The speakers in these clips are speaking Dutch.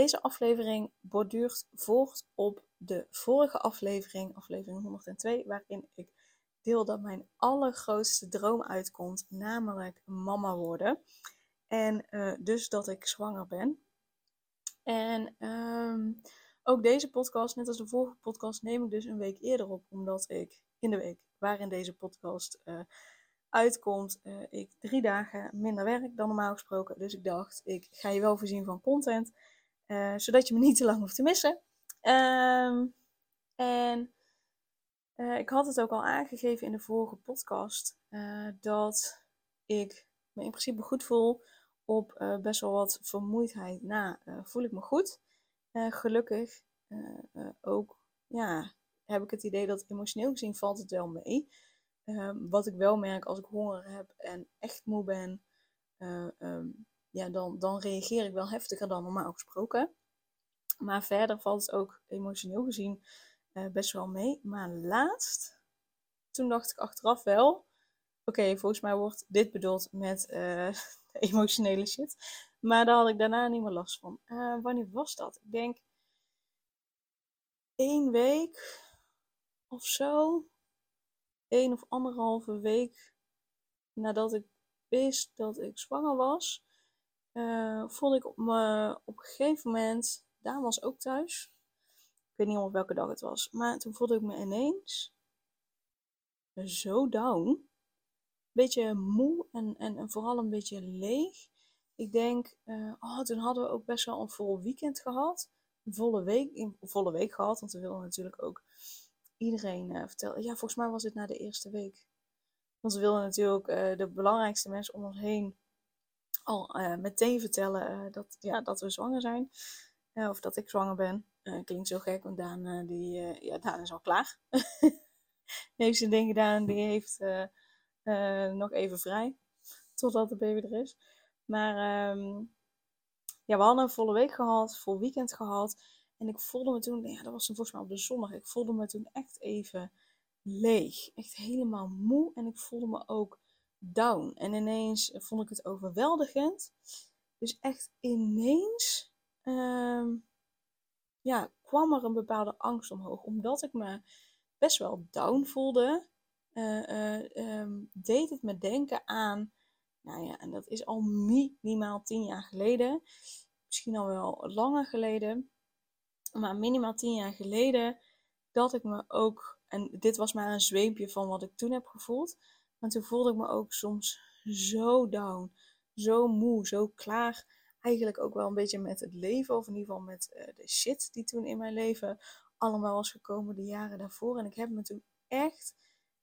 Deze aflevering borduurt voort op de vorige aflevering, aflevering 102, waarin ik deel dat mijn allergrootste droom uitkomt, namelijk mama worden. En uh, dus dat ik zwanger ben. En um, ook deze podcast, net als de vorige podcast, neem ik dus een week eerder op, omdat ik in de week waarin deze podcast uh, uitkomt, uh, ik drie dagen minder werk dan normaal gesproken. Dus ik dacht, ik ga je wel voorzien van content. Uh, zodat je me niet te lang hoeft te missen. Um, en uh, ik had het ook al aangegeven in de vorige podcast. Uh, dat ik me in principe goed voel. Op best wel wat vermoeidheid na voel ik me goed. gelukkig ook ja, heb ik het idee dat emotioneel gezien valt het wel mee. Ehm, wat ik wel merk als ik honger heb en echt moe ben. Um, ja, dan, dan reageer ik wel heftiger dan normaal gesproken. Maar verder valt het ook emotioneel gezien uh, best wel mee. Maar laatst, toen dacht ik achteraf wel, oké, volgens mij wordt dit bedoeld met uh, emotionele shit. Maar daar had ik daarna niet meer last van. Uh, wanneer was dat? Ik denk één week of zo. Één of anderhalve week nadat ik wist dat ik zwanger was uh, voelde ik op, me, op een gegeven moment, Daan was ook thuis. Ik weet niet op welke dag het was. Maar toen voelde ik me ineens zo down. Beetje moe en, en, vooral een beetje leeg. Ik denk, uh, oh, toen hadden we ook best wel een vol weekend gehad. Een volle week, een volle week gehad. Want we wilden natuurlijk ook iedereen uh, vertellen. Ja, volgens mij was het na de eerste week. Want we wilden natuurlijk de belangrijkste mensen om ons heen al uh, meteen vertellen uh, dat, ja, dat we zwanger zijn. Uh, of dat ik zwanger ben. klinkt zo gek, want Daan, die, ja, Daan is al klaar. heeft zijn ding gedaan. Die heeft nog even vrij. Totdat de baby er is. Maar um, ja, we hadden een volle week gehad. Vol weekend gehad. En ik voelde me toen, ja, dat was volgens mij op de zondag. Ik voelde me toen echt even leeg. Echt helemaal moe. En ik voelde me ook down. En ineens vond ik het overweldigend. Dus echt ineens um, ja, kwam er een bepaalde angst omhoog. Omdat ik me best wel down voelde, uh, uh, um, deed het me denken aan, nou ja, en dat is al minimaal tien jaar geleden. Misschien al wel langer geleden. Maar minimaal tien jaar geleden dat ik me ook, en dit was maar een zweempje van wat ik toen heb gevoeld maar toen voelde ik me ook soms zo down, zo moe, zo klaar. Eigenlijk ook wel een beetje met het leven, of in ieder geval met uh, de shit die toen in mijn leven allemaal was gekomen de jaren daarvoor. En ik heb me toen echt,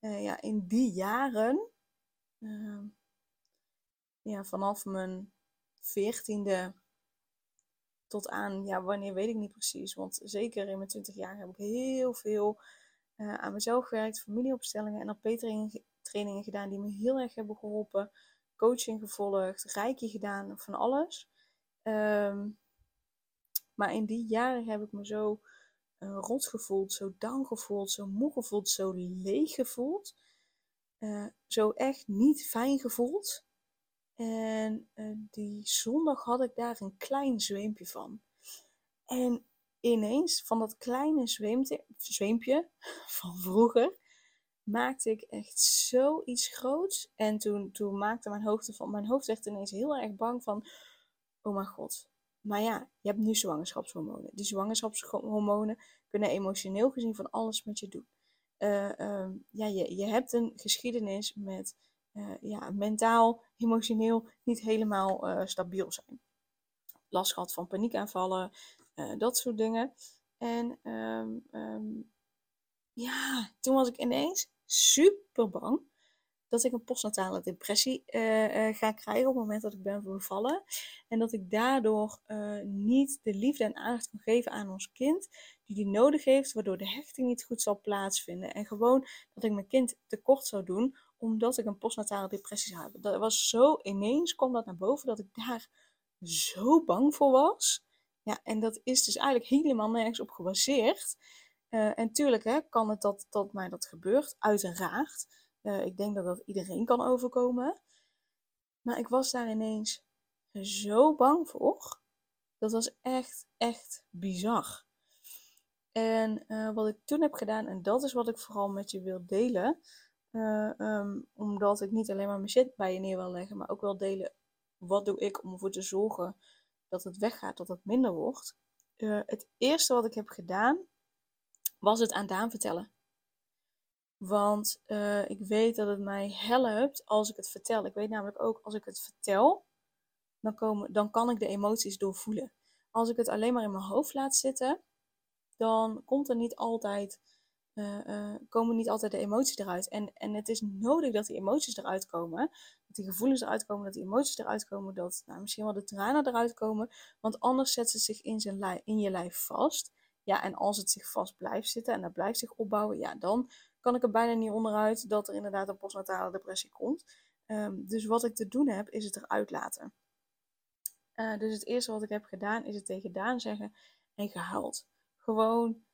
uh, ja, in die jaren, uh, ja, vanaf mijn veertiende tot aan, ja, wanneer weet ik niet precies. Want zeker in mijn twintig jaar heb ik heel veel uh, aan mezelf gewerkt, familieopstellingen en opeteringen trainingen gedaan die me heel erg hebben geholpen. Coaching gevolgd, reiki gedaan, van alles. Um, maar in die jaren heb ik me zo uh, rot gevoeld, zo down gevoeld, zo moe gevoeld, zo leeg gevoeld. Uh, zo echt niet fijn gevoeld. En uh, die zondag had ik daar een klein zweempje van. En ineens, van dat kleine zweempje van vroeger, maakte ik echt zoiets groots. En toen, toen maakte mijn hoofd, van, mijn hoofd echt ineens heel erg bang van, oh mijn god. Maar ja, je hebt nu zwangerschapshormonen. Die zwangerschapshormonen kunnen emotioneel gezien van alles met je doen. Uh, uh, ja, je, je hebt een geschiedenis met uh, ja, mentaal, emotioneel niet helemaal eh, stabiel zijn. Last gehad van paniekaanvallen, eh, dat soort dingen. En um, um, ja, toen was ik ineens super bang dat ik een postnatale depressie uh, uh, ga krijgen op het moment dat ik ben bevallen. En dat ik daardoor uh, niet de liefde en aandacht kan geven aan ons kind die die nodig heeft, waardoor de hechting niet goed zal plaatsvinden. En gewoon dat ik mijn kind tekort zou doen, omdat ik een postnatale depressie zou hebben. Dat was zo ineens, kwam dat naar boven, dat ik daar zo bang voor was. Ja, en dat is dus eigenlijk helemaal nergens op gebaseerd. En tuurlijk hè, kan het dat, dat mij dat gebeurt, uiteraard. Uh, ik denk dat dat iedereen kan overkomen. Maar ik was daar ineens zo bang voor. Dat was echt, echt bizar. En uh, wat ik toen heb gedaan, en dat is wat ik vooral met je wil delen. Um, omdat ik niet alleen maar mijn shit bij je neer wil leggen, maar ook wil delen wat doe ik om ervoor te zorgen dat het weggaat, dat het minder wordt. het eerste wat ik heb gedaan, was het aan Daan vertellen. Want uh, ik weet dat het mij helpt als ik het vertel. Ik weet namelijk ook als ik het vertel, dan, komen, dan kan ik de emoties doorvoelen. Als ik het alleen maar in mijn hoofd laat zitten, dan komt er niet altijd, uh, uh, komen niet altijd de emoties eruit. En, en het is nodig dat die emoties eruit komen. Dat die gevoelens eruit komen, dat die emoties eruit komen. Dat nou, misschien wel de tranen eruit komen. Want anders zet ze zich in, zijn in je lijf vast. Ja, en als het zich vast blijft zitten en dat blijft zich opbouwen, ja, dan kan ik er bijna niet onderuit dat er inderdaad een postnatale depressie komt. Um, dus wat ik te doen heb, is het eruit laten. Uh, dus het eerste wat ik heb gedaan, is het tegen Daan zeggen en gehuild. Gewoon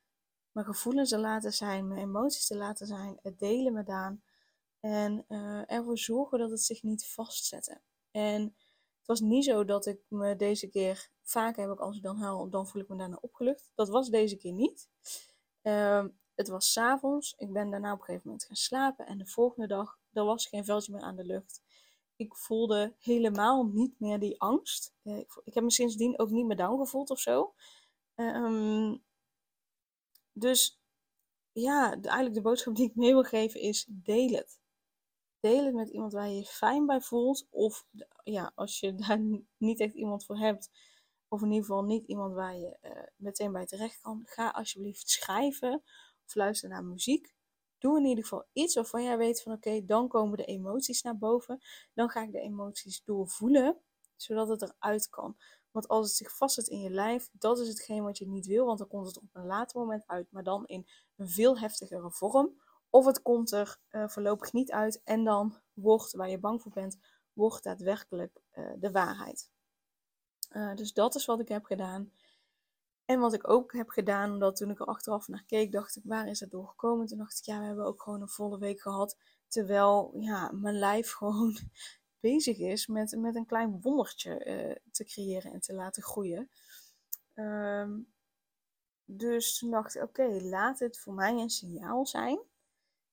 mijn gevoelens te laten zijn, mijn emoties te laten zijn, het delen met Daan. En uh, ervoor zorgen dat het zich niet vastzette. En het was niet zo dat ik me deze keer, vaak heb ik als ik dan huil, dan voel ik me daarna opgelucht. Dat was deze keer niet. Uh, het was s'avonds. Ik ben daarna op een gegeven moment gaan slapen. En de volgende dag, er was geen veldje meer aan de lucht. Ik voelde helemaal niet meer die angst. Eh, ik, ik heb me sindsdien ook niet meer down gevoeld of zo. Um, dus ja, eigenlijk de boodschap die ik mee wil geven is: deel het. Deel het met iemand waar je je fijn bij voelt. Of ja, als je daar niet echt iemand voor hebt, of in ieder geval niet iemand waar je uh, meteen bij terecht kan, ga alsjeblieft schrijven of luister naar muziek. Doe in ieder geval iets waarvan jij weet van oké, dan komen de emoties naar boven. Dan ga ik de emoties doorvoelen, zodat het eruit kan. Want als het zich vastzet in je lijf, dat is hetgeen wat je niet wil. Want dan komt het op een later moment uit, maar dan in een veel heftigere vorm. Of het komt er uh, voorlopig niet uit en dan wordt, waar je bang voor bent, wordt daadwerkelijk uh, de waarheid. Uh, dus dat is wat ik heb gedaan. En wat ik ook heb gedaan, omdat toen ik er achteraf naar keek, dacht ik, waar is het doorgekomen? Toen dacht ik, ja, we hebben ook gewoon een volle week gehad. Terwijl ja, mijn lijf gewoon bezig is met, met een klein wondertje uh, te creëren en te laten groeien. Um, dus toen dacht ik, oké, laat het voor mij een signaal zijn.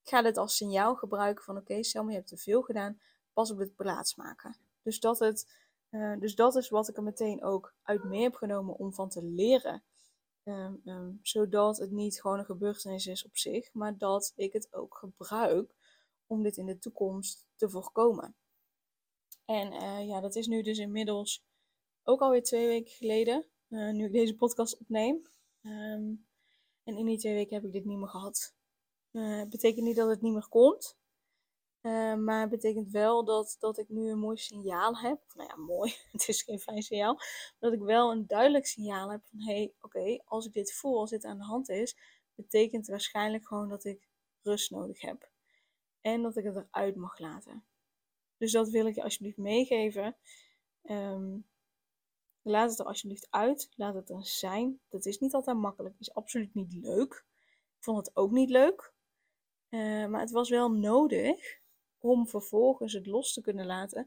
Ik ga dit als signaal gebruiken van, oké, okay, je hebt te veel gedaan, pas op het plaats maken. Dus dat het uh, dus dat is wat ik er meteen ook uit mee heb genomen om van te leren. Um, um, zodat het niet gewoon een gebeurtenis is op zich, maar dat ik het ook gebruik om dit in de toekomst te voorkomen. En uh, ja, dat is nu dus inmiddels ook alweer twee weken geleden, uh, nu ik deze podcast opneem. Um, en in die twee weken heb ik dit niet meer gehad. Het betekent niet dat het niet meer komt. Uh, maar het betekent wel dat, dat ik nu een mooi signaal heb. Nou ja, mooi, het is geen fijn signaal. Dat ik wel een duidelijk signaal heb van hé, hey, oké, als ik dit voel, als dit aan de hand is, betekent waarschijnlijk gewoon dat ik rust nodig heb. En dat ik het eruit mag laten. Dus dat wil ik je alsjeblieft meegeven. Um, laat het er alsjeblieft uit. Laat het er zijn. Dat is niet altijd makkelijk. Het is absoluut niet leuk. Ik vond het ook niet leuk. Uh, maar het was wel nodig om vervolgens het los te kunnen laten.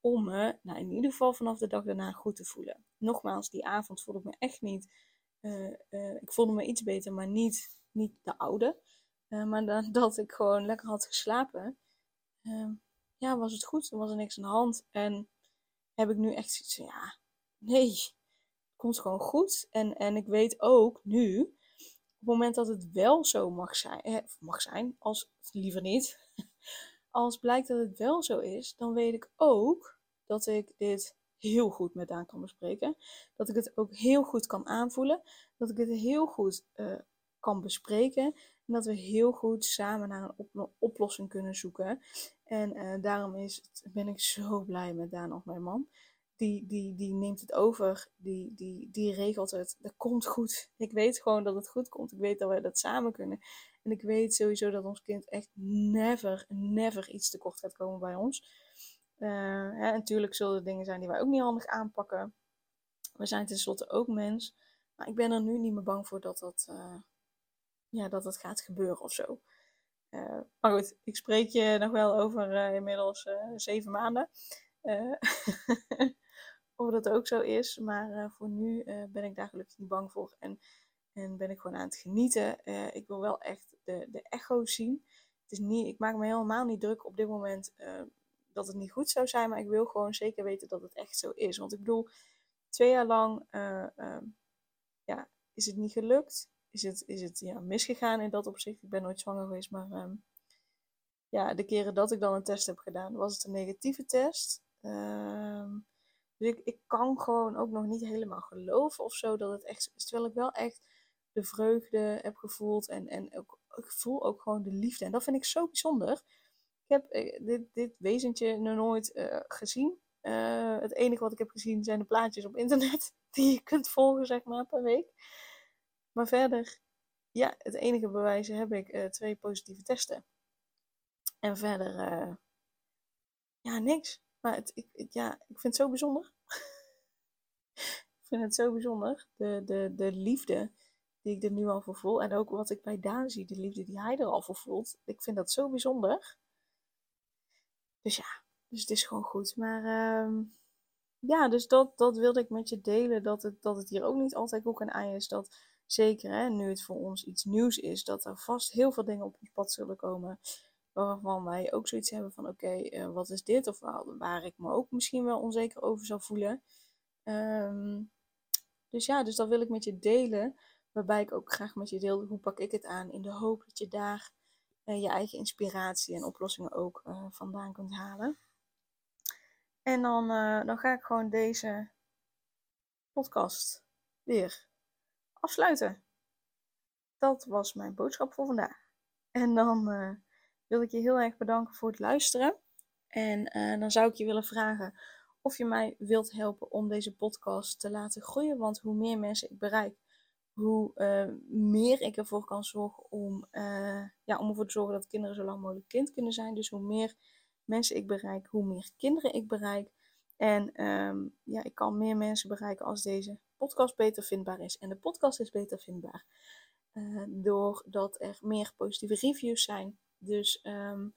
Om me, nou in ieder geval vanaf de dag daarna goed te voelen. Nogmaals, die avond voelde ik me echt niet. Uh, uh, ik voelde me iets beter, maar niet, niet de oude. Uh, maar dan, dat ik gewoon lekker had geslapen. Ehm, ja, was het goed. Er was er niks aan de hand. En heb ik nu echt zoiets van, ja, nee, het komt gewoon goed. En, en ik weet ook nu, op het moment dat het wel zo mag zijn, eh, mag zijn, als liever niet, als blijkt dat het wel zo is, dan weet ik ook dat ik dit heel goed met Daan kan bespreken. Dat ik het ook heel goed kan aanvoelen. Dat ik het heel goed uh, kan bespreken. En dat we heel goed samen naar een oplossing kunnen zoeken. En uh, daarom is het, ben ik zo blij met Daan nog mijn man. Die, die, die neemt het over, die, die, die regelt het. Dat komt goed. Ik weet gewoon dat het goed komt. Ik weet dat wij dat samen kunnen. En ik weet sowieso dat ons kind echt never, never iets tekort gaat komen bij ons. Uh, hè, natuurlijk zullen er dingen zijn die wij ook niet handig aanpakken. We zijn tenslotte ook mens. Maar ik ben er nu niet meer bang voor dat dat, uh, ja, dat, dat gaat gebeuren of zo. Uh, maar goed, ik spreek je nog wel over inmiddels zeven maanden. of dat ook zo is. Maar voor nu ben ik daar gelukkig niet bang voor. En, en ben ik gewoon aan het genieten. ik wil wel echt de, de echo's zien. Het is niet, ik maak me helemaal niet druk op dit moment dat het niet goed zou zijn. Maar ik wil gewoon zeker weten dat het echt zo is. Want ik bedoel, twee jaar lang ehm, ja, is het niet gelukt. Is het, is het ja, misgegaan in dat opzicht. Ik ben nooit zwanger geweest, maar ehm, ja, de keren dat ik dan een test heb gedaan, was het een negatieve test. Ehm, dus ik, ik kan gewoon ook nog niet helemaal geloven of zo dat het echt is. Terwijl ik wel echt de vreugde heb gevoeld en, en ook, ik voel ook gewoon de liefde. En dat vind ik zo bijzonder. Ik heb eh, dit, dit wezentje nog nooit uh, gezien. Uh, het enige wat ik heb gezien zijn de plaatjes op internet die je kunt volgen, zeg maar, per week. Maar verder, ja, het enige bewijzen heb ik twee positieve testen. En verder, ja, niks. Maar het, ik, ja, ik vind het zo bijzonder. ik vind het zo bijzonder. De, de, de liefde die ik er nu al voor voel. En ook wat ik bij Daan zie, de liefde die hij er al voor voelt. Ik vind dat zo bijzonder. Dus ja, dus het is gewoon goed. Maar uh, ja, dus dat, dat wilde ik met je delen. Dat het, dat het hier ook niet altijd ook een ei is. Dat zeker hè, nu het voor ons iets nieuws is, dat er vast heel veel dingen op ons pad zullen komen. Waarvan wij ook zoiets hebben van oké, eh, wat is dit? Of waar ik me ook misschien wel onzeker over zou voelen. Um, dus ja, dus dat wil ik met je delen. Waarbij ik ook graag met je deel hoe pak ik het aan. In de hoop dat je daar uh, je eigen inspiratie en oplossingen ook uh, vandaan kunt halen. En dan, uh, dan ga ik gewoon deze podcast weer afsluiten. Dat was mijn boodschap voor vandaag. En dan wil ik je heel erg bedanken voor het luisteren. En dan zou ik je willen vragen of je mij wilt helpen om deze podcast te laten groeien. Want hoe meer mensen ik bereik, hoe meer ik ervoor kan zorgen om, ja, om ervoor te zorgen dat kinderen zo lang mogelijk kind kunnen zijn. Dus hoe meer mensen ik bereik, hoe meer kinderen ik bereik. En um, ja, ik kan meer mensen bereiken als deze podcast beter vindbaar is. En de podcast is beter vindbaar uh, doordat er meer positieve reviews zijn. Dus um,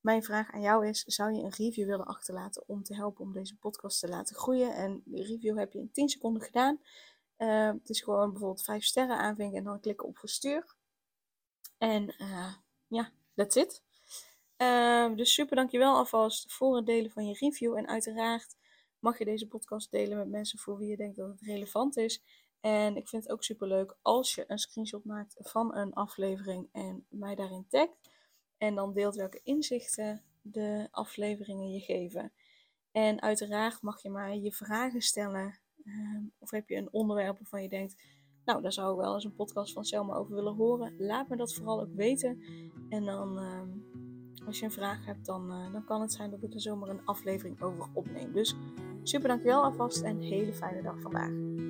mijn vraag aan jou is: zou je een review willen achterlaten om te helpen om deze podcast te laten groeien? En de review heb je in 10 seconden gedaan. Uh, het is gewoon bijvoorbeeld 5 sterren aanvinken en dan klikken op verstuur. En uh, ja, that's it. Uh, dus super dankjewel alvast voor het delen van je review. En uiteraard mag je deze podcast delen met mensen voor wie je denkt dat het relevant is. En ik vind het ook super leuk als je een screenshot maakt van een aflevering en mij daarin tagt. En dan deelt welke inzichten de afleveringen je geven. En uiteraard mag je mij je vragen stellen. Ehm, of heb je een onderwerp waarvan je denkt, nou daar zou ik wel eens een podcast van Selma over willen horen. Laat me dat vooral ook weten. En dan ehm, als je een vraag hebt, dan, uh, dan kan het zijn dat ik er zomaar een aflevering over opneem. Dus super dankjewel alvast en hele fijne dag vandaag.